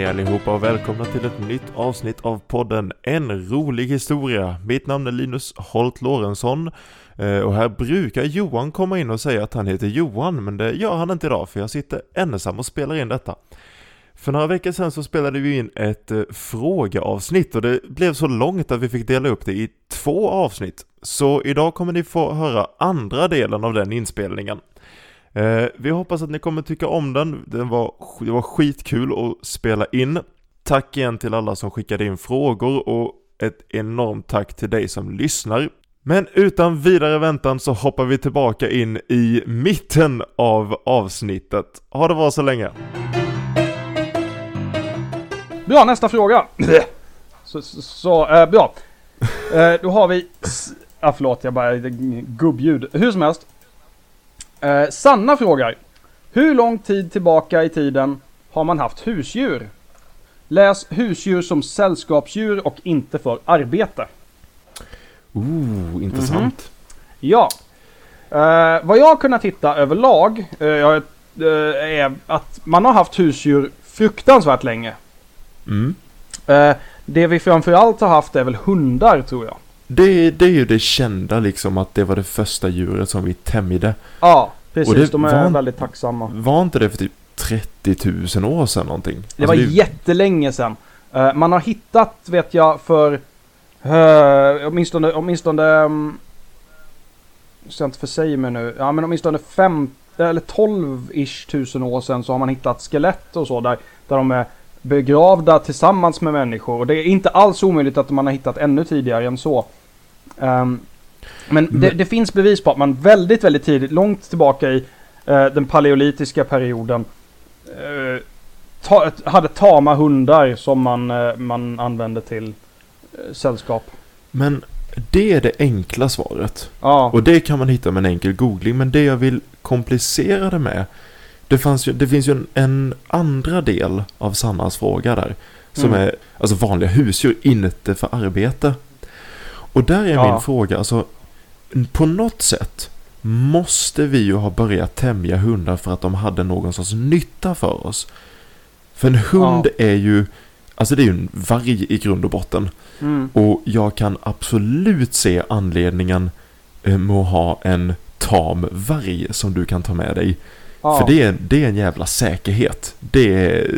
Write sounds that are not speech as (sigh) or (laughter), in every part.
Hej allihopa och välkomna till ett nytt avsnitt av podden En rolig historia. Mitt namn är Linus Holt Lorentzon eh, och här brukar Johan komma in och säga att han heter Johan men det gör han inte idag för jag sitter ensam och spelar in detta. För några veckor sedan så spelade vi in ett eh, frågeavsnitt och det blev så långt att vi fick dela upp det i två avsnitt. Så idag kommer ni få höra andra delen av den inspelningen. Eh, vi hoppas att ni kommer tycka om den, den var, det var skitkul att spela in. Tack igen till alla som skickade in frågor och ett enormt tack till dig som lyssnar. Men utan vidare väntan så hoppar vi tillbaka in i mitten av avsnittet. Ha det bra så länge! Bra, nästa fråga. Så, så, så eh, bra. Eh, då har vi... Ah, förlåt, jag bara... Gubbljud. Hur som helst. Eh, Sanna frågar. Hur lång tid tillbaka i tiden har man haft husdjur? Läs husdjur som sällskapsdjur och inte för arbete. Ooh, intressant. Ja. Eh, vad jag har kunnat hitta överlag eh, eh, är att man har haft husdjur fruktansvärt länge. Mm. Eh, det vi framförallt har haft är väl hundar tror jag. Det, det är ju det kända liksom att det var det första djuret som vi tämjde. Ja, precis. Det De är var- väldigt tacksamma. Var inte det för typ 30 000 år sedan någonting? Det var Alltså, jättelänge sedan. Eh, man har hittat, vet jag, för uh, åtminstone, åtminstone um, ska jag inte försäga mig nu, ja men åtminstone fem eller 12-ish tusen år sedan så har man hittat skelett och så där, där de är begravda tillsammans med människor. Och det är inte alls omöjligt att man har hittat ännu tidigare än så. Ehm, men det, Men- det finns bevis på att man väldigt, väldigt tidigt, långt tillbaka i eh, den paleolitiska perioden, eh, ta, hade tama hundar som man, eh, man använde till eh, sällskap. Men det är det enkla svaret. Ja, Och det kan man hitta med en enkel googling. Men det jag vill komplicera det med. Det, fanns ju, det finns ju en, en andra del av Sannas fråga där. Som Mm. är alltså vanliga husdjur, inte för arbete. Och där är Ja. min fråga, alltså på något sätt måste vi ju ha börjat tämja hundar för att de hade någon sorts nytta för oss. För en hund är ju, alltså det är ju en varg i grund och botten. mm, Och jag kan absolut se anledningen eh, med att ha en tam varg som du kan ta med dig. ja. För det är, det är en jävla säkerhet. Det är,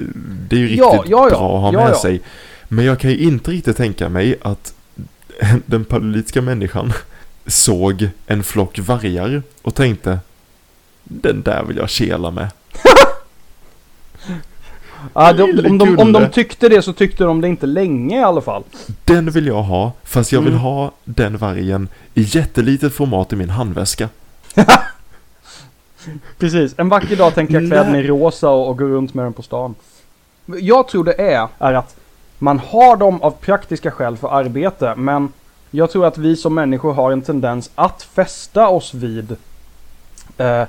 det är ju riktigt Ja, ja, ja. bra att ha Ja, med ja. sig. Men jag kan ju inte riktigt tänka mig att (laughs) den paleolitiska människan såg en flock vargar och tänkte den där vill jag kela med. (laughs) Ja, de, om, de, om de tyckte det så tyckte de det inte länge i alla fall. Den vill jag ha, fast jag vill Mm. ha den vargen i jättelitet format i min handväska. (laughs) Precis, en vacker dag tänker jag klä den i rosa och, och gå runt med den på stan. Jag tror det är, är att man har dem av praktiska skäl för arbete, men jag tror att vi som människor har en tendens att fästa oss vid eh,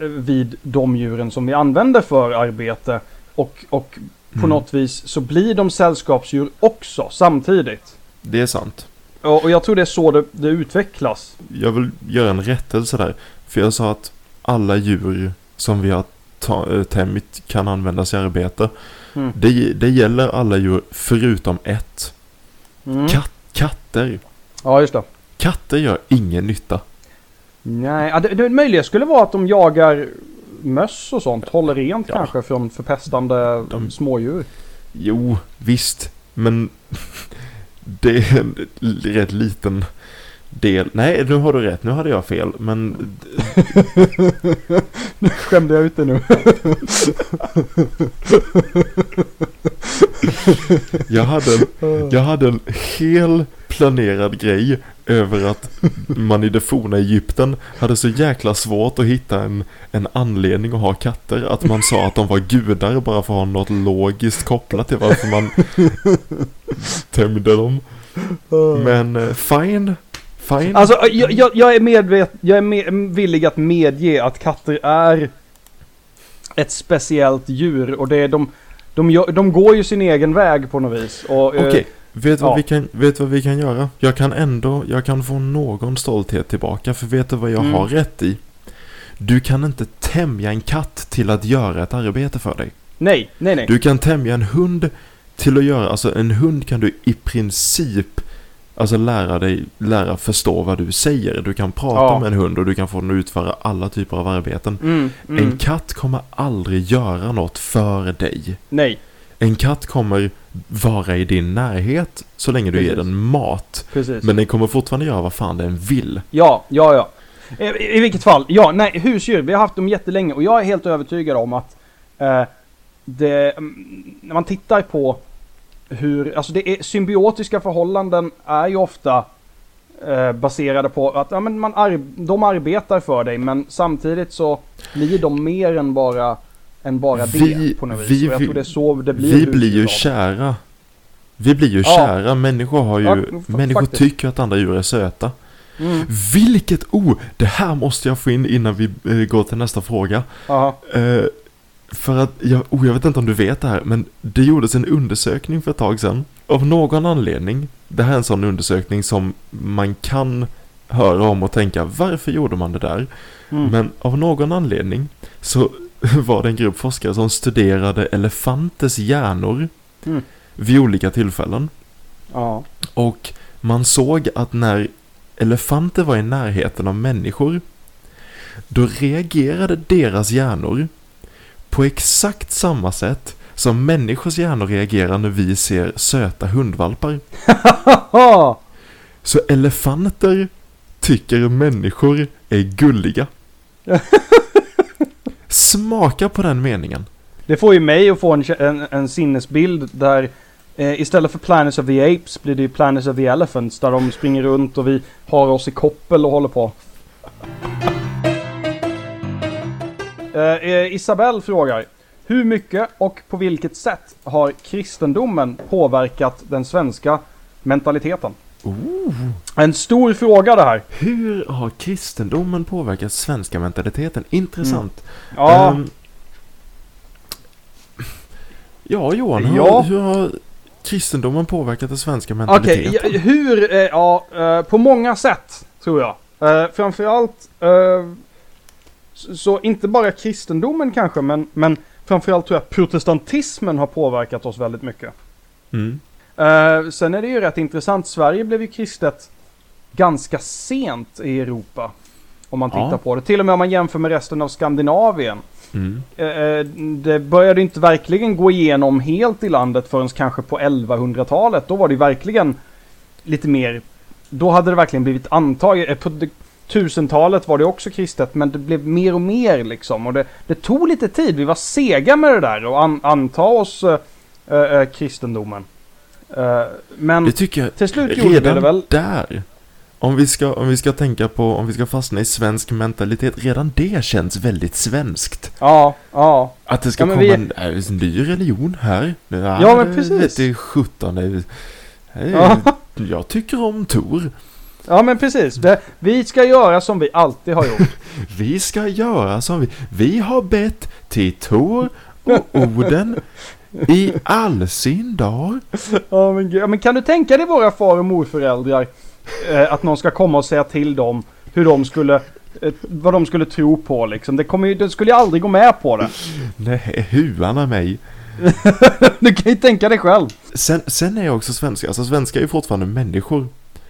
vid de djuren som vi använder för arbete och, och på Mm. något vis så blir de sällskapsdjur också samtidigt. Det är sant. Och, och jag tror det är så det, det utvecklas. Jag vill göra en rättelse där. För jag sa att alla djur som vi har äh, tämjt kan användas i arbete. Mm. Det, det gäller alla djur förutom ett. Mm. Katt, katter. Ja, just det. Katter gör ingen nytta. Nej, ja, det, det möjliga skulle vara att de jagar möss och sånt. Håller rent Ja. kanske från förpestande De- smådjur. Jo, visst. Men (laughs) det är en rätt liten del. Nej, nu har du rätt. Nu hade jag fel. Men (laughs) Nu skämde jag ut det nu. jag hade en (laughs) Jag hade en hel planerad grej över att man i det forna Egypten hade så jäkla svårt att hitta en, en anledning att ha katter. Att man sa att de var gudar bara för att ha något logiskt kopplat till varför man (laughs) tämjde dem. Men eh, fine. Fine. Alltså, jag, jag, jag är medvet, jag är med, villig att medge att katter är ett speciellt djur och det är de, de, de går ju sin egen väg på något vis. Eh, Okej, vet, du vad ja. vi kan, vet vad vi kan göra? Jag kan ändå, jag kan få någon stolthet tillbaka. För vet du vad jag Mm. har rätt i? Du kan inte tämja en katt till att göra ett arbete för dig. Nej, nej, nej. Du kan tämja en hund till att göra, alltså en hund kan du i princip Alltså lära dig, lära förstå vad du säger. Du kan prata Ja. med en hund och du kan få den att utföra alla typer av arbeten. Mm, mm. En katt kommer aldrig göra något för dig. Nej, En katt kommer vara i din närhet så länge du ger Precis. den mat. precis. Men den kommer fortfarande göra vad fan den vill. Ja, ja, ja. I, I vilket fall, ja, nej, husdjur, vi har haft dem jättelänge och jag är helt övertygad om att eh, det, mm, när man tittar på hur, alltså det är symbiotiska förhållanden är ju ofta eh, baserade på att ja, men man ar, de arbetar för dig men samtidigt så blir de mer än bara, än bara Vi- det på något vis. vi- och jag tror det är så det blir. Vi blir ju kära. Vi blir ju Ja. kära. Människor har ju, Ja, människor faktiskt. tycker att andra djur är söta. Mm. Vilket, oh, det här måste jag få in innan vi eh, går till nästa fråga. Eh, för att, jag, oh, jag vet inte om du vet det här, men det gjordes en undersökning för ett tag sedan. Av någon anledning, det här är en sån undersökning som man kan höra om och tänka, varför gjorde man det där? Mm. Men av någon anledning så (laughs) var det en grupp forskare som studerade elefanters hjärnor Mm. vid olika tillfällen. Ja. Och man såg att när elefanter var i närheten av människor då reagerade deras hjärnor på exakt samma sätt som människors hjärnor reagerar när vi ser söta hundvalpar. (laughs) Så elefanter tycker människor är gulliga. (laughs) Smaka på den meningen. Det får ju mig att få en, en, en sinnesbild där eh, istället för Planets of the Apes blir det ju Planets of the Elephants där de springer runt och vi har oss i koppel och håller på. Eh, eh, Isabelle frågar Hur mycket och på vilket sätt har kristendomen påverkat den svenska mentaliteten? Ooh. En stor fråga det här. Hur har kristendomen påverkat svenska mentaliteten? Intressant. Ja, Ehm, ja, Johan. Hur, Ja. hur har kristendomen påverkat den svenska okej. mentaliteten? ja, hur? Eh, ja, eh, på många sätt tror jag. Framförallt så, inte bara kristendomen kanske, men, men framförallt tror jag protestantismen har påverkat oss väldigt mycket. Mm. Eh, sen är det ju rätt intressant. Sverige blev ju kristet ganska sent i Europa. Om man tittar Ja. på det. Till och med om man jämför med resten av Skandinavien. Mm. Eh, eh, det började inte verkligen gå igenom helt i landet förrän kanske på 1100-talet. Då var det verkligen lite mer... Då hade det verkligen blivit antaget. 1000-talet var det också kristet, men det blev mer och mer liksom. Och det, det tog lite tid. Vi var sega med det där och an, anta oss eh, eh, kristendomen. Eh, men Det tycker jag till slut gjorde vi det redan väl. där. Om vi, ska, om vi ska tänka på, om vi ska fastna i svensk mentalitet, redan det känns väldigt svenskt. Ja, ja. Att det ska Ja, komma vi- en, äh, en ny religion här. Ja, Ja, men precis. Det är 17. Hey, Ja. Jag tycker om Tor. Ja, men precis. Det, vi ska göra som vi alltid har gjort. (laughs) Vi ska göra som vi... Vi har bett till Tor och Oden i all sin dag. (laughs) Ja men, ja men kan du tänka dig våra far och morföräldrar? Eh, att någon ska komma och säga till dem hur de skulle, eh, vad de skulle tro på liksom. Det, kommer ju, de skulle ju aldrig gå med på det. (laughs) Nej, huarna mig. du kan ju tänka dig själv. Sen, sen är jag också svenska. Alltså svenskar är ju fortfarande människor.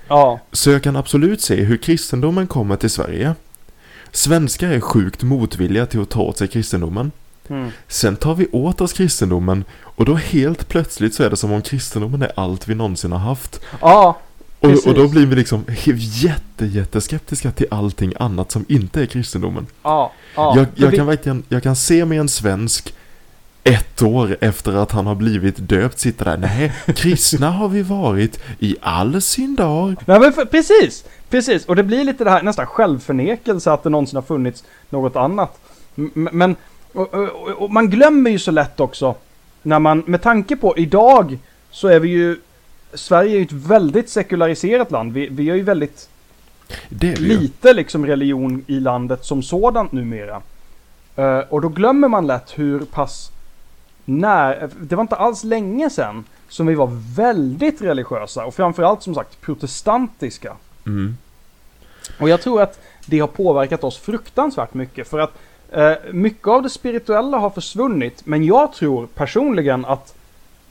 Ja, Så jag kan absolut se hur kristendomen kommer till Sverige. Svenskar är sjukt motvilliga till att ta åt sig kristendomen. mm. Sen tar vi åt oss kristendomen och då helt plötsligt så är det som om kristendomen är allt vi någonsin har haft. ja, Och, och då blir vi liksom jätte, jätteskeptiska till allting annat som inte är kristendomen. ja, ja. jag, jag, vi- kan verkligen, jag kan se med en svensk ett år efter att han har blivit döpt sitta där. Nej, kristna (laughs) har vi varit i all sin dag. Nej men för, precis, precis. Och det blir lite det här nästan självförnekelse att det någonsin har funnits något annat. Men, och, och, och man glömmer ju så lätt också. När man, med tanke på idag så är vi ju, Sverige är ju ett väldigt sekulariserat land. Vi, vi har ju väldigt Det är vi lite liksom religion i landet som sådant numera. Eh, och då glömmer man lätt hur pass när, det var inte alls länge sedan som vi var väldigt religiösa och framförallt som sagt protestantiska. Mm. Och jag tror att det har påverkat oss fruktansvärt mycket för att Eh, mycket av det spirituella har försvunnit, men jag tror personligen att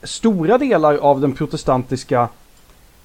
stora delar av den protestantiska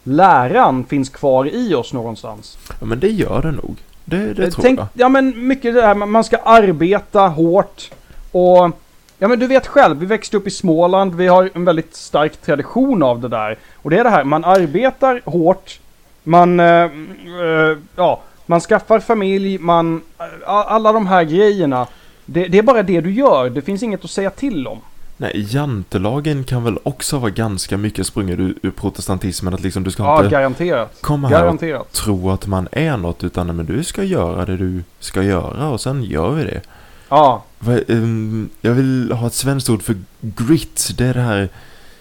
läran finns kvar i oss någonstans. Ja men det gör det nog. Det, det Eh, tror Tänk, jag. ja men mycket det här, man man ska arbeta hårt och Ja men du vet själv, vi växte upp i Småland, vi har en väldigt stark tradition av det där. Och det är det här, man arbetar hårt, man, eh, eh, ja, man skaffar familj, man, a- alla de här grejerna. Det, det är bara det du gör, det finns inget att säga till om. Nej, jantelagen kan väl också vara ganska mycket sprungen ur, ur protestantismen. Att liksom du ska Ja, inte garanterat. komma här och tro att man är något. Utan men du ska göra det du ska göra och sen gör vi det. Ja, ehm, Jag vill ha ett svenskt ord för grit. Det är det här...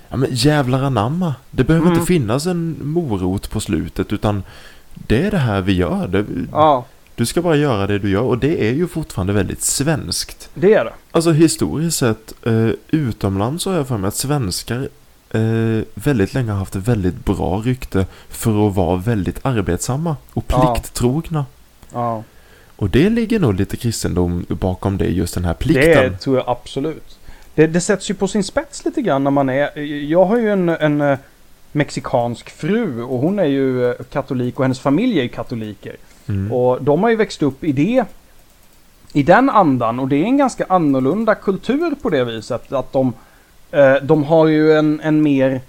Ja men jävlar anamma. Det behöver Mm. inte finnas en morot på slutet utan det är det här vi gör. Det, ja, Du ska bara göra det du gör och det är ju fortfarande väldigt svenskt. det är det. Alltså historiskt sett, eh, utomlands så har jag för mig att svenskar eh, väldigt länge har haft väldigt bra rykte för att vara väldigt arbetsamma och Ja. plikttrogna. Ja. Och det ligger nog lite kristendom bakom det, just den här plikten. Det tror jag absolut. Det, det sätts ju på sin spets lite grann när man är... Jag har ju en, en eh, mexikansk fru och hon är ju eh, katolik och hennes familj är ju katoliker. Mm. Och de har ju växt upp i det... I den andan och det är en ganska annorlunda kultur på det viset. Att de... Eh, de har ju en, en mer...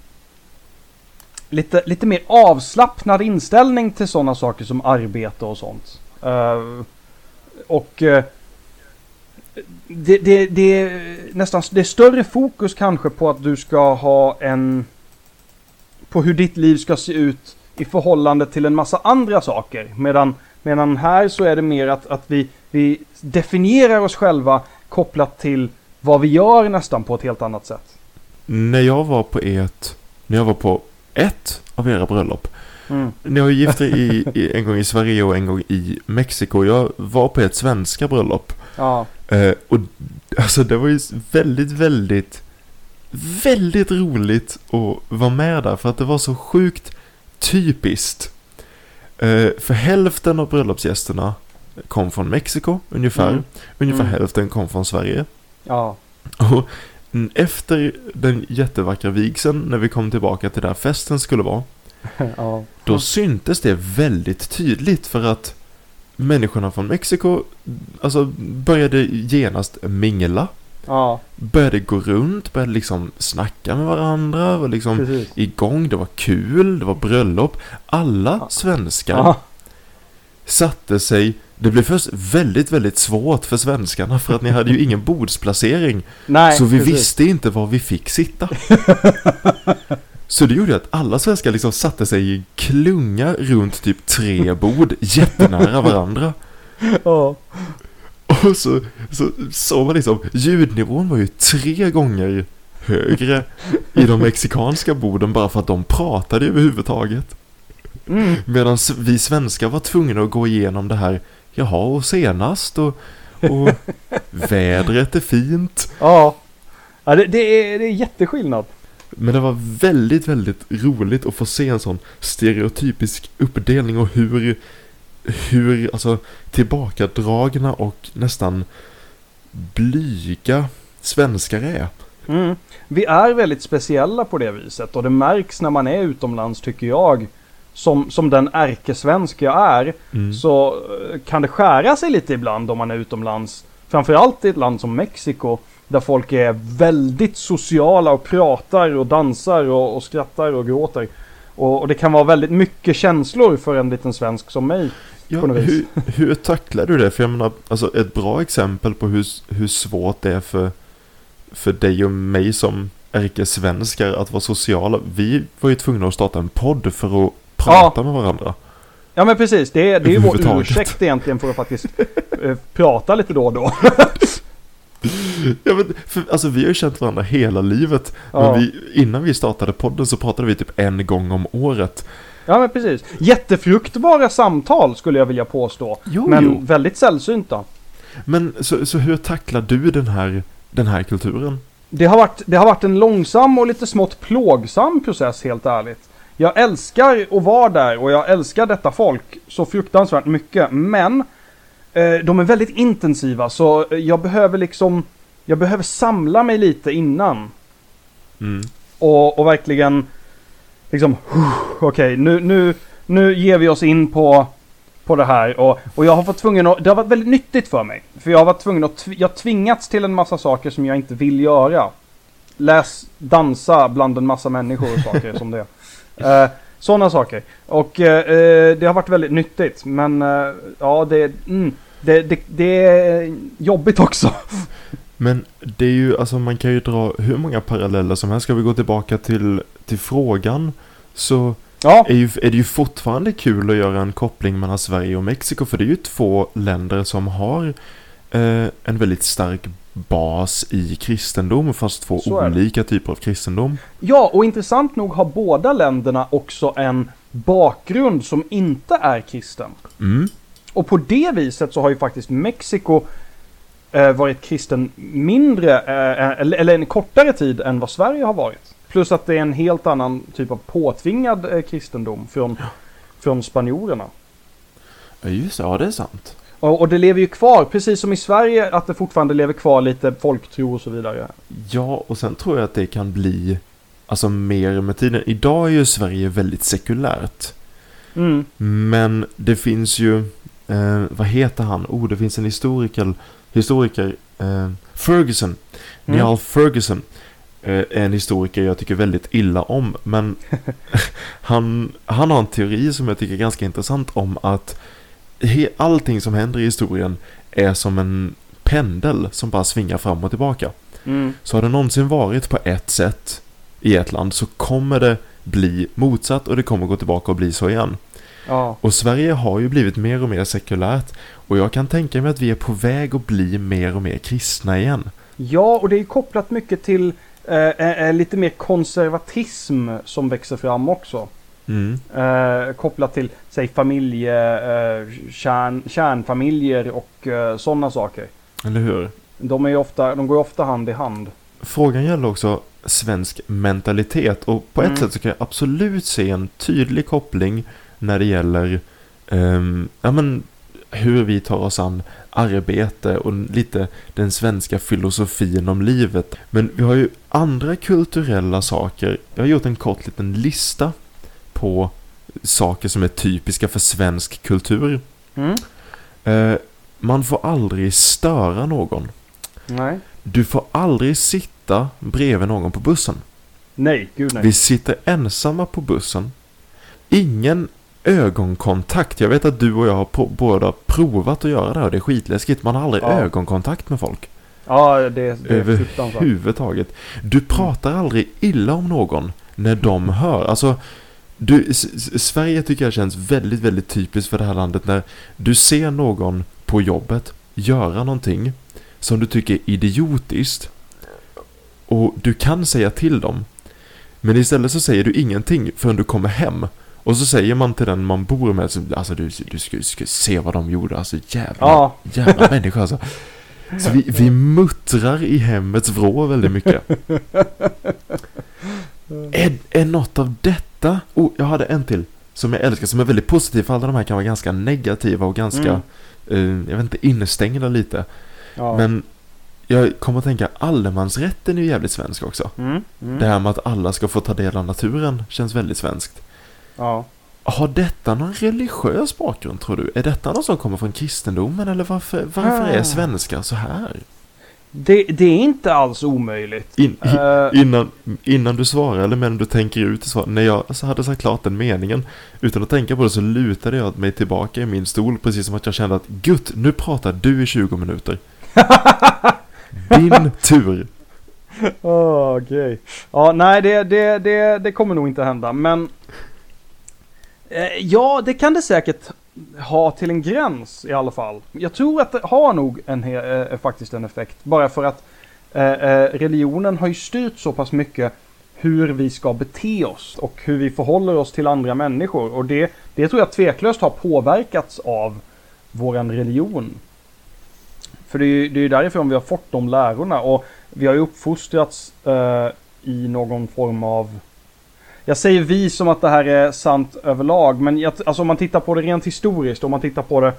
Lite, lite mer avslappnad inställning till sådana saker som arbete och sånt. Och... eh, det, det, det är nästan det är större fokus kanske på att du ska ha en... På hur ditt liv ska se ut i förhållande till en massa andra saker. Medan, medan här så är det mer att, att vi, vi definierar oss själva kopplat till vad vi gör nästan på ett helt annat sätt. När jag var på ert, när jag var på ett av era bröllop. Mm. Ni har ju gift er i, i, en gång i Sverige och en gång i Mexiko. Jag var på ett svenska bröllop. Ja, Eh, och alltså det var ju väldigt, väldigt, väldigt roligt att vara med där för att det var så sjukt typiskt. Eh, för hälften av bröllopsgästerna kom från Mexiko ungefär. Mm. Ungefär Mm. hälften kom från Sverige. ja, Och efter den jättevackra vigseln, när vi kom tillbaka till där festen skulle vara, (laughs) ja. då syntes det väldigt tydligt för att människorna från Mexiko alltså, började genast mingla. Ja, Började gå runt, började liksom snacka med varandra, var liksom precis. igång, det var kul, det var bröllop. Alla Ja. svenskar Ja, satte sig det blev först väldigt, väldigt svårt för svenskarna för att ni hade ju ingen bordsplacering. nej, så vi precis. visste inte var vi fick sitta. (laughs) Så det gjorde att alla svenskar liksom satte sig i klunga runt typ tre bord jättenära varandra. Ja, Och så så såg man liksom, ljudnivån var ju tre gånger högre i de mexikanska borden bara för att de pratade överhuvudtaget. mm. Medan vi svenskar var tvungna att gå igenom det här, jaha och senast och, och (laughs) vädret är fint. ja. ja det, det, är, det är jätteskillnad. Men det var väldigt, väldigt roligt att få se en sån stereotypisk uppdelning och hur, hur alltså tillbakadragna och nästan blyga svenskar är. Mm. Vi är väldigt speciella på det viset och det märks när man är utomlands tycker jag. Som, som den ärkesvensk jag är Mm. så eh, kan det skära sig lite ibland om man är utomlands. Framförallt i ett land som Mexiko där folk är väldigt sociala och pratar och dansar och, och skrattar och gråter. Och, och det kan vara väldigt mycket känslor för en liten svensk som mig. Ja, hur, hur tacklar du det? För jag menar, alltså ett bra exempel på hur, hur svårt det är för, för dig och mig som ärkesvenskar att vara sociala. Vi var ju tvungna att starta en podd för att prata med varandra. Ja men precis, det är, det är ju vår ursäkt egentligen för att faktiskt eh, prata lite då och då. (laughs) Ja, men, för, alltså vi har ju känt varandra hela livet. Ja. Men vi, innan vi startade podden så pratade vi typ en gång om året. Ja men precis. Jättefruktbara samtal skulle jag vilja påstå. Jo, men jo. väldigt sällsynta. Men så, så hur tacklar du den här, den här kulturen? Det har, varit, det har varit en långsam och lite smått plågsam process helt ärligt. Jag älskar att vara där och jag älskar detta folk så fruktansvärt mycket. Men eh, de är väldigt intensiva så jag behöver liksom, jag behöver samla mig lite innan. Mm. Och, och verkligen liksom, okej okay, nu, nu, nu ger vi oss in på, på det här. Och, och jag har varit tvungen att, det har varit väldigt nyttigt för mig. För jag har varit tvungen att, jag har tvingats till en massa saker som jag inte vill göra. Läs, dansa bland en massa människor och saker som det. (laughs) Uh, Sådana saker. Och uh, det har varit väldigt nyttigt. Men uh, ja, det, mm, det, det, det är jobbigt också. Men det är ju, alltså man kan ju dra hur många paralleller som helst. Ska vi gå tillbaka till, till frågan så ja. är, ju, är det ju fortfarande kul att göra en koppling mellan Sverige och Mexiko. För det är ju två länder som har eh, en väldigt stark bas i kristendom fast två olika typer av kristendom. Ja, och intressant nog har båda länderna också en bakgrund som inte är kristen. Mm. Och på det viset så har ju faktiskt Mexiko varit kristen mindre, eh, eller, eller en kortare tid än vad Sverige har varit. Plus att det är en helt annan typ av påtvingad eh, kristendom från, ja. från spanjorerna. Ja just det, ja det är sant. Och, och, det lever ju kvar, precis som i Sverige, att det fortfarande lever kvar lite folktro och så vidare. Ja, och sen tror jag att det kan bli, alltså mer med tiden. Idag är ju Sverige väldigt sekulärt. Mm. Men det finns ju, eh, vad heter han? Oh, det finns en historiker, historiker eh, Ferguson. Mm. Niall Ferguson eh, är en historiker jag tycker väldigt illa om. Men (laughs) han, han har en teori som jag tycker är ganska intressant om att allting som händer i historien är som en pendel som bara svingar fram och tillbaka. Mm. Så har det någonsin varit på ett sätt i ett land så kommer det bli motsatt och det kommer gå tillbaka och bli så igen. Ja. Och Sverige har ju blivit mer och mer sekulärt och jag kan tänka mig att vi är på väg att bli mer och mer kristna igen. Ja, och det är kopplat mycket till eh, eh, lite mer konservatism som växer fram också. Mm. Eh, kopplat till, säg familje, eh, kärn, kärnfamiljer och eh, sådana saker. Eller hur? De, är ofta, de går ofta hand i hand. Frågan gäller också svensk mentalitet och på ett mm. sätt så kan jag absolut se en tydlig koppling när det gäller um, ja, men, hur vi tar oss an arbete och lite den svenska filosofin om livet. Men vi har ju andra kulturella saker. Jag har gjort en kort liten lista på saker som är typiska för svensk kultur. Mm. Eh, man får aldrig störa någon. Nej. Du får aldrig sitta bredvid någon på bussen. Nej, gud nej. Vi sitter ensamma på bussen. Ingen ögonkontakt. Jag vet att du och jag har på, båda provat att göra det och det är skitläskigt. Man har aldrig ja. ögonkontakt med folk. Ja, det, det är Överhuvudtaget. Du pratar mm. aldrig illa om någon när de hör. Alltså, du, Sverige tycker jag känns väldigt, väldigt typiskt för det här landet när du ser någon på jobbet göra någonting som du tycker är idiotiskt och du kan säga till dem men istället så säger du ingenting förrän du kommer hem och så säger man till den man bor med alltså du, du ska, ska se vad de gjorde alltså jävla, ja. jävla (laughs) människa alltså så vi, vi muttrar i hemmets vrå väldigt mycket är, är något av detta... Oh, jag hade en till. Som jag älskar, som är väldigt positiv. För alla de här kan vara ganska negativa och ganska, mm. uh, jag vet inte, instängda lite. Ja. Men jag kommer att tänka, allemansrätten är ju jävligt svensk också. Mm. Mm. Det här med att alla ska få ta del av naturen känns väldigt svenskt. Ja. Har detta någon religiös bakgrund tror du? Är detta något som kommer från kristendomen eller varför, varför är svenskar så här? Det, det, är inte alls omöjligt. In, uh, innan, innan du svarar eller medan du tänker ut svar. När jag hade sagt klart den meningen utan att tänka på det så lutade jag mig tillbaka i min stol precis som att jag kände att Gutt, nu pratar du i 20 minuter. (laughs) Din tur. Okej. Okay. Ja, nej det, det, det, det kommer nog inte hända men eh, Eh, ja, det kan det säkert ha till en gräns i alla fall. Jag tror att det har nog en, eh, eh, faktiskt en effekt. Bara för att eh, eh, religionen har ju styrt så pass mycket hur vi ska bete oss och hur vi förhåller oss till andra människor. Och det, det tror jag tveklöst har påverkats av våran religion. För det är ju det är därifrån vi har fått de lärorna och vi har ju uppfostrats eh, i någon form av jag säger vi som att det här är sant överlag, men jag, alltså om man tittar på det rent historiskt, om man tittar på det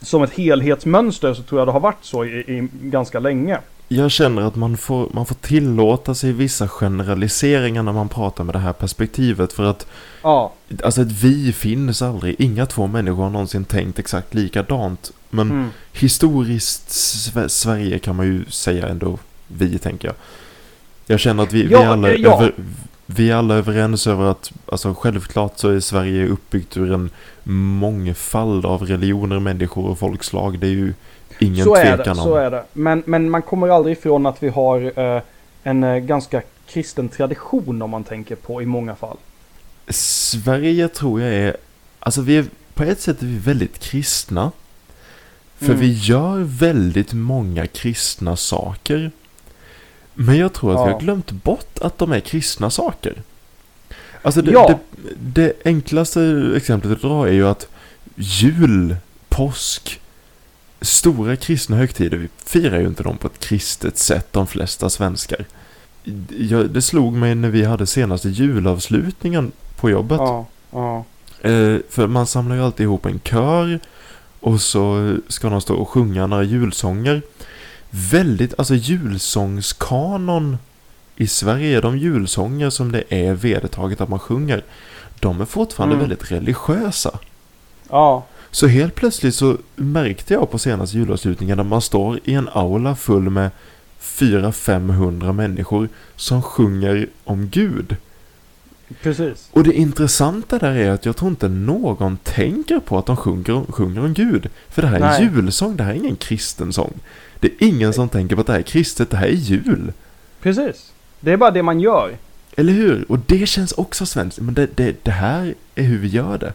som ett helhetsmönster så tror jag det har varit så i, i ganska länge. Jag känner att man får, man får tillåta sig vissa generaliseringar när man pratar med det här perspektivet. För att Ja, alltså ett vi finns aldrig. Inga två människor har någonsin tänkt exakt likadant. Men mm. historiskt Sve- Sverige kan man ju säga ändå vi, tänker jag. Jag känner att vi, Ja, vi, alla, ja. över, vi är alla överens över att alltså, självklart så är Sverige uppbyggt ur en mångfald av religioner, människor och folkslag. Det är ju ingen så är det. tvekan om. Så är det. Men, men man kommer aldrig ifrån att vi har eh, en eh, ganska kristen tradition om man tänker på i många fall. Sverige tror jag är, alltså vi är, på ett sätt är vi väldigt kristna. För Mm. vi gör väldigt många kristna saker. Men jag tror att vi Ja. har glömt bort att de är kristna saker. Alltså det, Ja. det, det enklaste exemplet att dra är ju att jul, påsk, stora kristna högtider, vi firar ju inte dem på ett kristet sätt, de flesta svenskar. Jag, det slog mig när vi hade senaste julavslutningen på jobbet. Ja, ja. Eh, för man samlar ju alltid ihop en kör och så ska de stå och sjunga några julsånger. Väldigt, alltså julsångskanon i Sverige, de julsånger som det är vedertaget att man sjunger, de är fortfarande Mm. väldigt religiösa. ja. Så helt plötsligt så märkte jag på senaste julavslutningen när man står i en aula full med 400-500 människor som sjunger om Gud. Precis. Och det intressanta där är att jag tror inte någon tänker på att de sjunger, sjunger om Gud. För det här är en julsång, det här är ingen kristen sång. Det är ingen som tänker på att det här är kristet, det här är jul. Precis. Det är bara det man gör. Eller hur? Och det känns också svenskt. Men det, det, det här är hur vi gör det.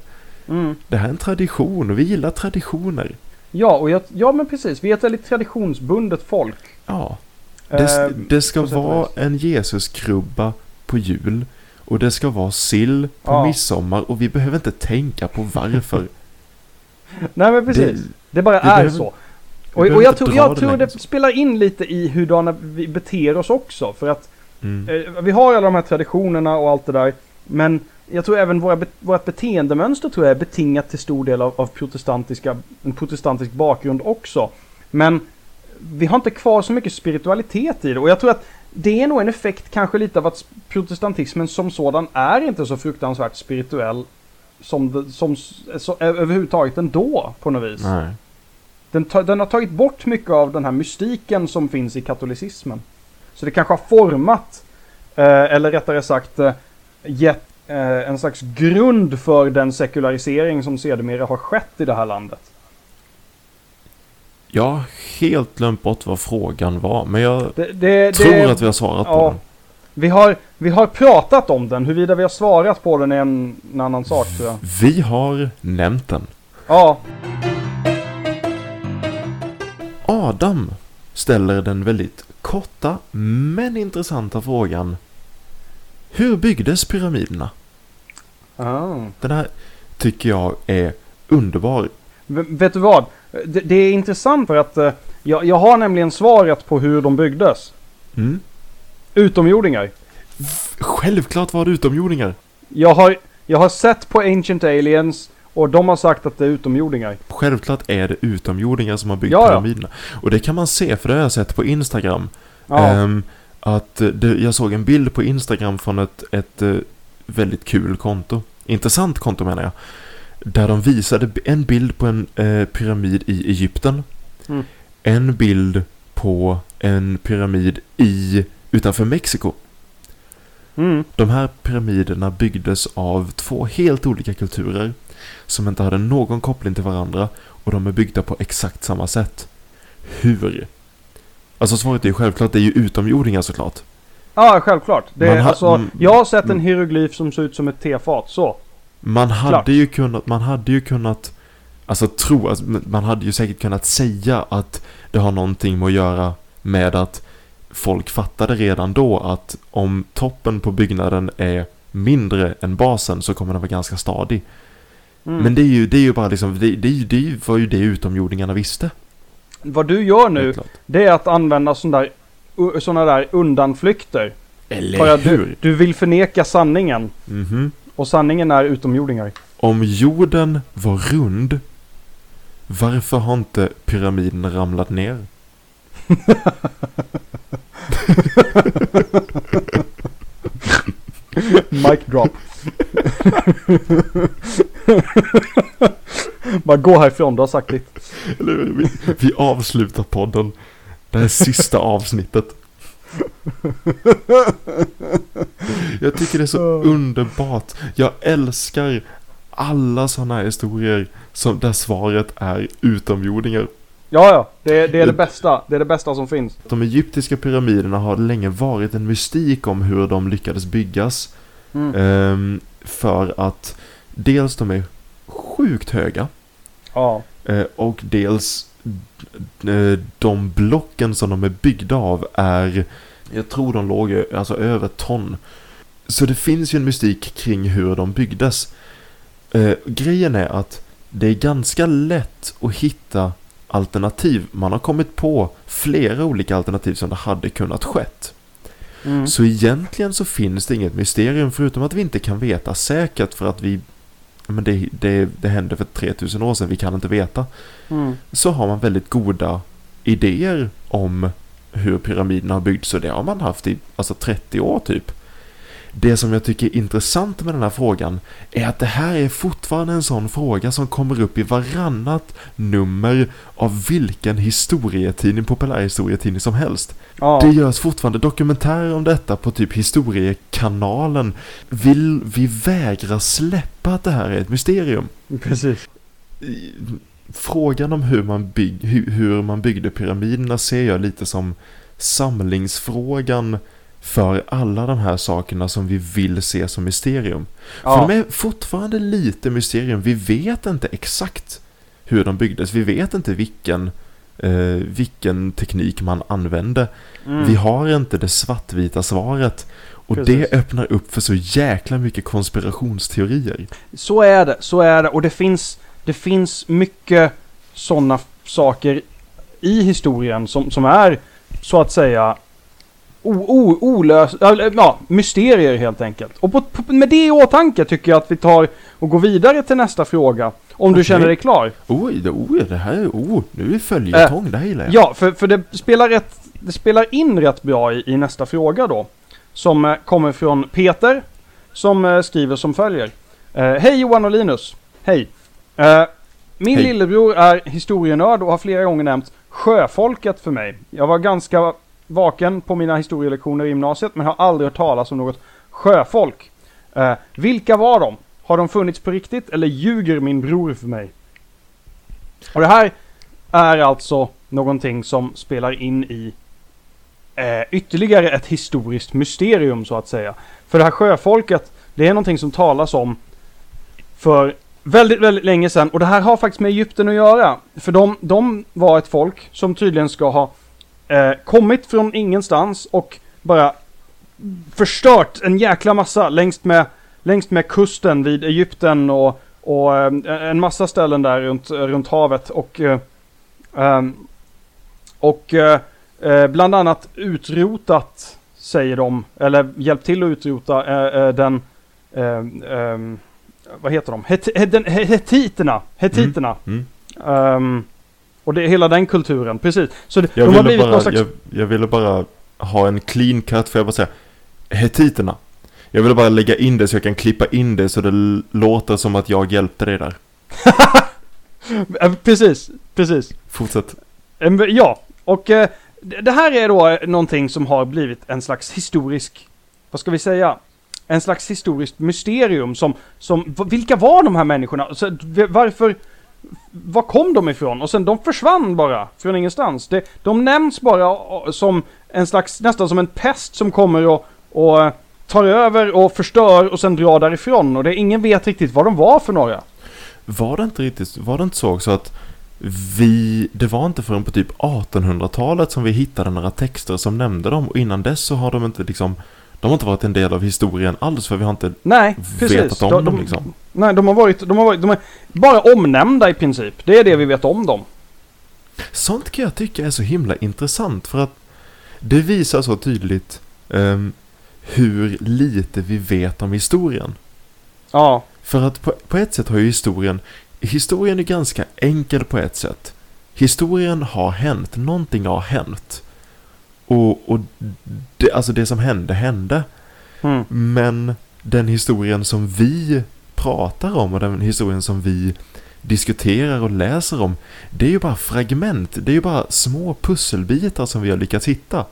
Mm. Det här är en tradition och vi gillar traditioner. Ja, och jag, ja men precis. Vi är ett väldigt traditionsbundet folk. Ja. Det, Eh, det ska vara en Jesuskrubba på jul. Och det ska vara sill på Ja. midsommar. Och vi behöver inte tänka på varför. (laughs) Nej men precis. Det, Det, bara är behöver- så. Och, och jag tror, jag tror det spelar in lite i hurdana vi beter oss också. För att mm. eh, vi har alla de här traditionerna och allt det där. Men jag tror även våra, vårt beteendemönster tror jag är betingat till stor del av, av protestantiska, en protestantisk bakgrund också. Men vi har inte kvar så mycket spiritualitet i det. Och jag tror att det är nog en effekt kanske lite av att protestantismen som sådan är inte så fruktansvärt spirituell som, som s- så, överhuvudtaget ändå på något vis. Nej. Den, ta, den har tagit bort mycket av den här mystiken som finns i katolicismen. Så det kanske har format, eh, eller rättare sagt eh, gett eh, en slags grund för den sekularisering som sedermera har skett i det här landet. Jag har helt glömt bort vad frågan var, men jag Det, det, tror det, att vi har svarat på ja. den. vi, har, vi har pratat om den, huruvida vi har svarat på den är en, en annan sak tror jag. Vi har nämnt den. Ja, Adam ställer den väldigt korta men intressanta frågan. Hur byggdes pyramiderna? ah. Den här tycker jag är underbar. V- vet du vad? Det, det är intressant för att eh, jag, jag har nämligen svaret på hur de byggdes. Mm. Utomjordingar. Självklart var det utomjordingar. Jag har, jag har sett på Ancient Aliens och de har sagt att det är utomjordingar. Självklart är det utomjordingar som har byggt Ja, pyramiderna. Och det kan man se, för det har jag sett på Instagram. Ja, Ehm, att det, jag såg en bild på Instagram från ett, ett eh, väldigt kul konto. Intressant konto menar jag. Där de visade en bild på en eh, pyramid i Egypten. Mm. En bild på en pyramid i, utanför Mexiko. mm, De här pyramiderna byggdes av två helt olika kulturer. Som inte hade någon koppling till varandra. Och de är byggda på exakt samma sätt. Hur? Alltså svaret är ju självklart, det är ju utomjordingar såklart. ja självklart. Det är, ha- alltså, jag har sett en hieroglyf som ser ut som ett tefat. Så. Man hade Klart. ju kunnat, man hade ju kunnat, alltså tro, alltså, man hade ju säkert kunnat säga att det har någonting med att göra med att folk fattade redan då att om toppen på byggnaden är mindre än basen så kommer den vara ganska stadig. Mm. Men det är ju, det är ju bara liksom, det, det, det var ju det utomjordingarna visste. Vad du gör nu, det är att använda sådana där, såna där undanflykter. Eller För att du, hur? du vill förneka sanningen. Mhm. Och sanningen är utomjordingar. Om jorden var rund Varför har inte pyramiden ramlat ner? (laughs) Mic drop. (laughs) (laughs) Bara gå härifrån, du har sagt ditt. Vi, vi avslutar podden. Det här är sista avsnittet. Jag tycker det är så underbart. Jag älskar alla sådana här historier som, där svaret är utomjordingar. Ja, ja. Det, det är det bästa. Det är det bästa som finns. De egyptiska pyramiderna har länge varit en mystik om hur de lyckades byggas. Mm. Ehm, för att dels de är sjukt höga. Ja. Eh, och dels eh, de blocken som de är byggda av är, jag tror de låg alltså över ton. Så det finns ju en mystik kring hur de byggdes. Eh, grejen är att det är ganska lätt att hitta alternativ. Man har kommit på flera olika alternativ som det hade kunnat skett. Mm. Så egentligen så finns det inget mysterium förutom att vi inte kan veta säkert för att vi men det, det, det hände för 3000 år sedan, vi kan inte veta. Mm. Så har man väldigt goda idéer om hur pyramiderna har byggts och det har man haft i alltså 30 år typ. Det som jag tycker är intressant med den här frågan är att det här är fortfarande en sån fråga som kommer upp i varannat nummer av vilken historietidning, populärhistorietidning som helst. Ja. Det görs fortfarande dokumentärer om detta på typ historiekanalen. Vi, vi vägrar släppa att det här är ett mysterium. Precis. Frågan om hur man, bygg, hur, hur man byggde pyramiderna ser jag lite som samlingsfrågan för alla de här sakerna som vi vill se som mysterium. För Ja. de är fortfarande lite mysterium. Vi vet inte exakt hur de byggdes. Vi vet inte vilken, eh, vilken teknik man använde. Mm. Vi har inte det svartvita svaret. Och Precis. det öppnar upp för så jäkla mycket konspirationsteorier. Så är det, så är det. Och det finns, det finns mycket sådana saker i historien som, som är så att säga o, o, olös, eller, ja, mysterier helt enkelt. Och på, på, med det i åtanke tycker jag att vi tar och går vidare till nästa fråga. Om du Okej. känner dig klar. Oj, det, oj, det här är... Oh, nu är vi följetong. det här gillar jag. Ja, för, för det, spelar rätt, det spelar in rätt bra i, i nästa fråga då. Som eh, kommer från Peter. Som eh, skriver som följer. Eh, Hej Johan och Linus. Hej. Eh, min Hej. lillebror är historienörd och har flera gånger nämnt sjöfolket för mig. Jag var ganska vaken på mina historielektioner i gymnasiet men har aldrig hört talas om något sjöfolk. Eh, vilka var de? Har de funnits på riktigt eller ljuger min bror för mig? Och det här är alltså någonting som spelar in i eh, ytterligare ett historiskt mysterium så att säga. För det här sjöfolket, det är någonting som talas om för väldigt, väldigt länge sedan. Och det här har faktiskt med Egypten att göra. För de, de var ett folk som tydligen ska ha eh, kommit från ingenstans och bara förstört en jäkla massa längs med, längs med kusten vid Egypten och, och eh, en massa ställen där runt, runt havet. Och, eh, ehm, och eh, eh, bland annat utrotat, säger de, eller hjälpt till att utrota eh, den, eh, ehm, vad heter de? Het, het, hetiterna. Hetiterna. Mm. Ehm, och det är hela den kulturen, precis. Så det, Jag, de har ville blivit bara, någon slags... jag, jag ville bara ha en clean cut, för jag bara säga Hetiterna. Jag ville bara lägga in det så jag kan klippa in det så det låter som att jag hjälpte dig där. (laughs) Precis, precis. Fortsätt. Ja, och eh, det här är då eh, någonting som har blivit en slags historisk, vad ska vi säga? En slags historiskt mysterium som, som vilka var de här människorna? Så, varför, var kom de ifrån? Och sen de försvann bara från ingenstans. De, de nämns bara eh, som en slags, nästan som en pest som kommer och, och eh, tar över och förstör och sen drar därifrån. Och det, ingen vet riktigt vad de var för några. Var det inte riktigt, var det inte så också att vi, det var inte förrän på typ 1800-talet som vi hittade några texter som nämnde dem och innan dess så har de inte liksom, de har inte varit en del av historien alls för vi har inte Nej, precis. vetat om De- dem de- liksom. Nej, de har varit, de har varit, de är bara omnämnda i princip. Det är det vi vet om dem. Sånt kan jag tycka är så himla intressant för att det visar så tydligt ehm, hur lite vi vet om historien. Ja, För att på, på ett sätt har ju historien historien är ganska enkel på ett sätt. Historien har hänt, någonting har hänt. Och, och det, alltså det som hände, hände. Mm. Men den historien som vi pratar om och den historien som vi diskuterar och läser om, det är ju bara fragment, det är ju bara små pusselbitar som vi har lyckats hitta.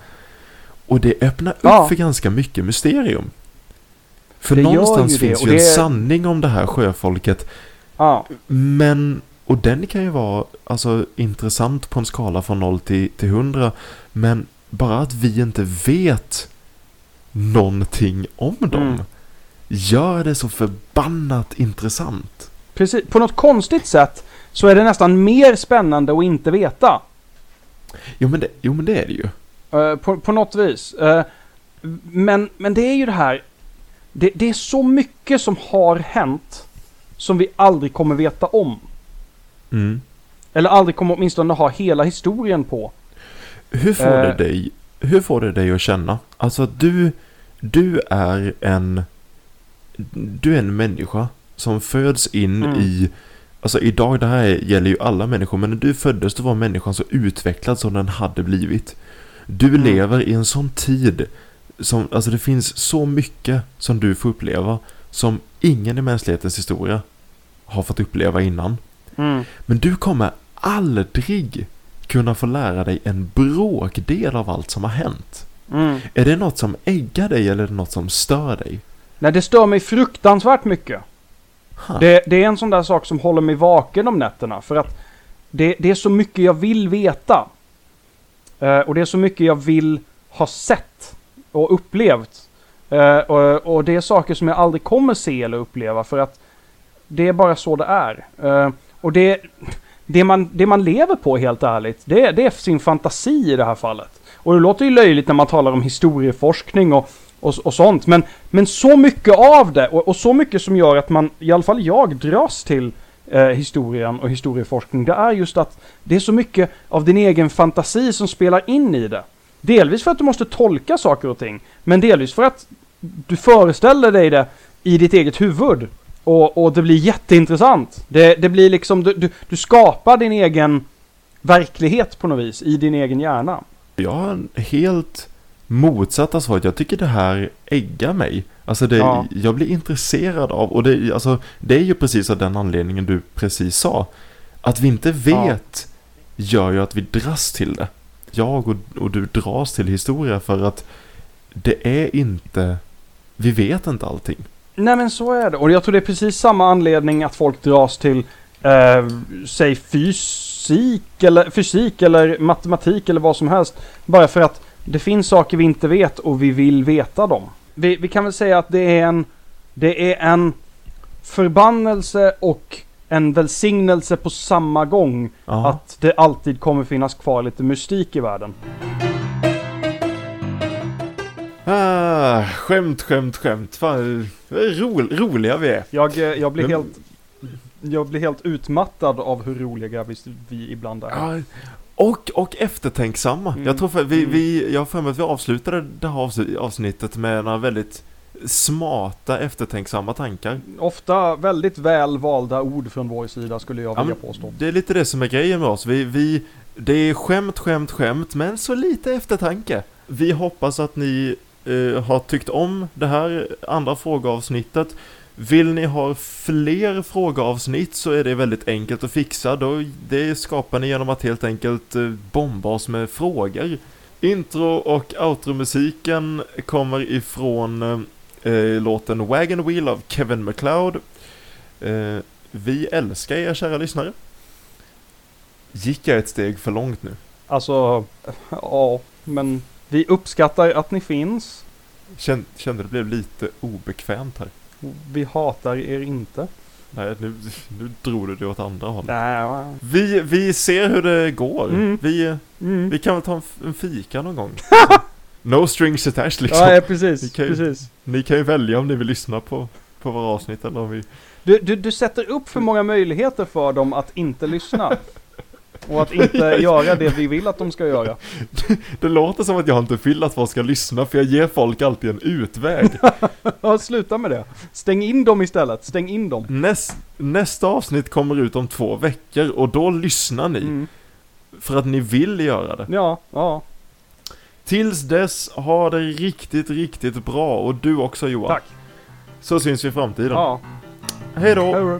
Och det öppnar upp Ja. för ganska mycket mysterium. För Det någonstans ju det, finns och ju en det- sanning om det här sjöfolket, Ja. men, och den kan ju vara alltså, intressant på en skala från 0 till, till 100, men bara att vi inte vet någonting om dem Mm. gör det så förbannat intressant. Precis. På något konstigt sätt så är det nästan mer spännande att inte veta. Jo men det, jo, men det är det ju. Eh, på, på något vis. Eh, men, men det är ju det här. Det, det är så mycket som har hänt som vi aldrig kommer veta om. Mm. Eller aldrig kommer åtminstone ha hela historien på. Hur får det Eh. dig, hur får det dig att känna? Alltså du, du är en, du är en människa som föds in Mm. i, alltså idag, det här gäller ju alla människor, men när du föddes då var människan så utvecklad som den hade blivit. Du Mm. lever i en sån tid som, alltså det finns så mycket som du får uppleva som ingen i mänsklighetens historia har fått uppleva innan. Men du kommer aldrig kunna få lära dig en bråkdel av allt som har hänt. Mm. Är det något som äggar dig eller är det något som stör dig? Nej, det stör mig fruktansvärt mycket. Det, det är en sån där sak som håller mig vaken om nätterna. För att det, det är så mycket jag vill veta. Eh, och det är så mycket jag vill ha sett och upplevt. Eh, och, och det är saker som jag aldrig kommer se eller uppleva för att det är bara så det är. Eh, och det, det, man, det man lever på helt ärligt, det, det är sin fantasi i det här fallet. Och det låter ju löjligt när man talar om historieforskning och, och, och sånt. Men, men så mycket av det och, och så mycket som gör att man, i alla fall jag, dras till eh, historien och historieforskning. Det är just att det är så mycket av din egen fantasi som spelar in i det. Delvis för att du måste tolka saker och ting. Men delvis för att du föreställer dig det i ditt eget huvud. Och, och det blir jätteintressant. Det, det blir liksom, du, du, du skapar din egen verklighet på något vis i din egen hjärna. Jag har en helt motsatta svaret. Jag tycker det här äggar mig. Alltså det, Ja. jag blir intresserad av, och det, alltså, det är ju precis av den anledningen du precis sa. Att vi inte vet gör ju att vi dras till det. Jag och, och du dras till historia för att det är inte, vi vet inte allting. Nej men så är det. Och jag tror det är precis samma anledning att folk dras till, eh, säg fysik eller, fysik eller matematik eller vad som helst. Bara för att det finns saker vi inte vet och vi vill veta dem. Vi, vi kan väl säga att det är en, det är en förbannelse och en välsignelse på samma gång. Ja. Att det alltid kommer finnas kvar lite mystik i världen. Ah, skämt, skämt, skämt. Fan, ro, roliga vi är. Jag, eh, jag blir Men- helt... Jag blir helt utmattad av hur roliga vi, vi ibland är. Ja, och, och eftertänksamma. Mm. Jag tror för vi, Mm. vi, jag har för mig att vi avslutade det här avs- avsnittet med några väldigt smarta eftertänksamma tankar. Ofta väldigt väl valda ord från vår sida skulle jag Ja, vilja men påstå. Det är lite det som är grejen med oss. Vi, vi, det är skämt, skämt, skämt, men så lite eftertanke. Vi hoppas att ni eh, har tyckt om det här andra frågeavsnittet. Vill ni ha fler frågeavsnitt så är det väldigt enkelt att fixa. Då, det skapar ni genom att helt enkelt eh, bomba oss med frågor. Intro och outro-musiken kommer ifrån eh, eh låten Wagon Wheel av Kevin MacLeod. Eh, vi älskar er kära lyssnare. Gick jag ett steg för långt nu? Alltså, ja, men vi uppskattar att ni finns. Kände, kände det blev lite obekvämt här. Vi hatar er inte. Nej, nu, nu drog du det åt andra hållet. Nej, Vi, vi ser hur det går. Mm. Vi, mm. vi kan väl ta en, en fika någon gång. (laughs) no strings attached liksom. Ja, ja, precis. kan ju- precis. Ni kan ju välja om ni vill lyssna på, på våra avsnitt eller om vi... Du, du, du sätter upp för många möjligheter för dem att inte lyssna. (laughs) Och att inte (laughs) göra det vi vill att de ska göra. Det låter som att jag inte vill att folk ska lyssna för jag ger folk alltid en utväg. (laughs) Ja, sluta med det. Stäng in dem istället. Stäng in dem. Näst, nästa avsnitt kommer ut om två veckor och då lyssnar ni. Mm. För att ni vill göra det. Ja, ja. Tills dess, ha det riktigt, riktigt bra och du också Johan. Tack. Så syns vi i framtiden. Ja. Hej då! Hej då.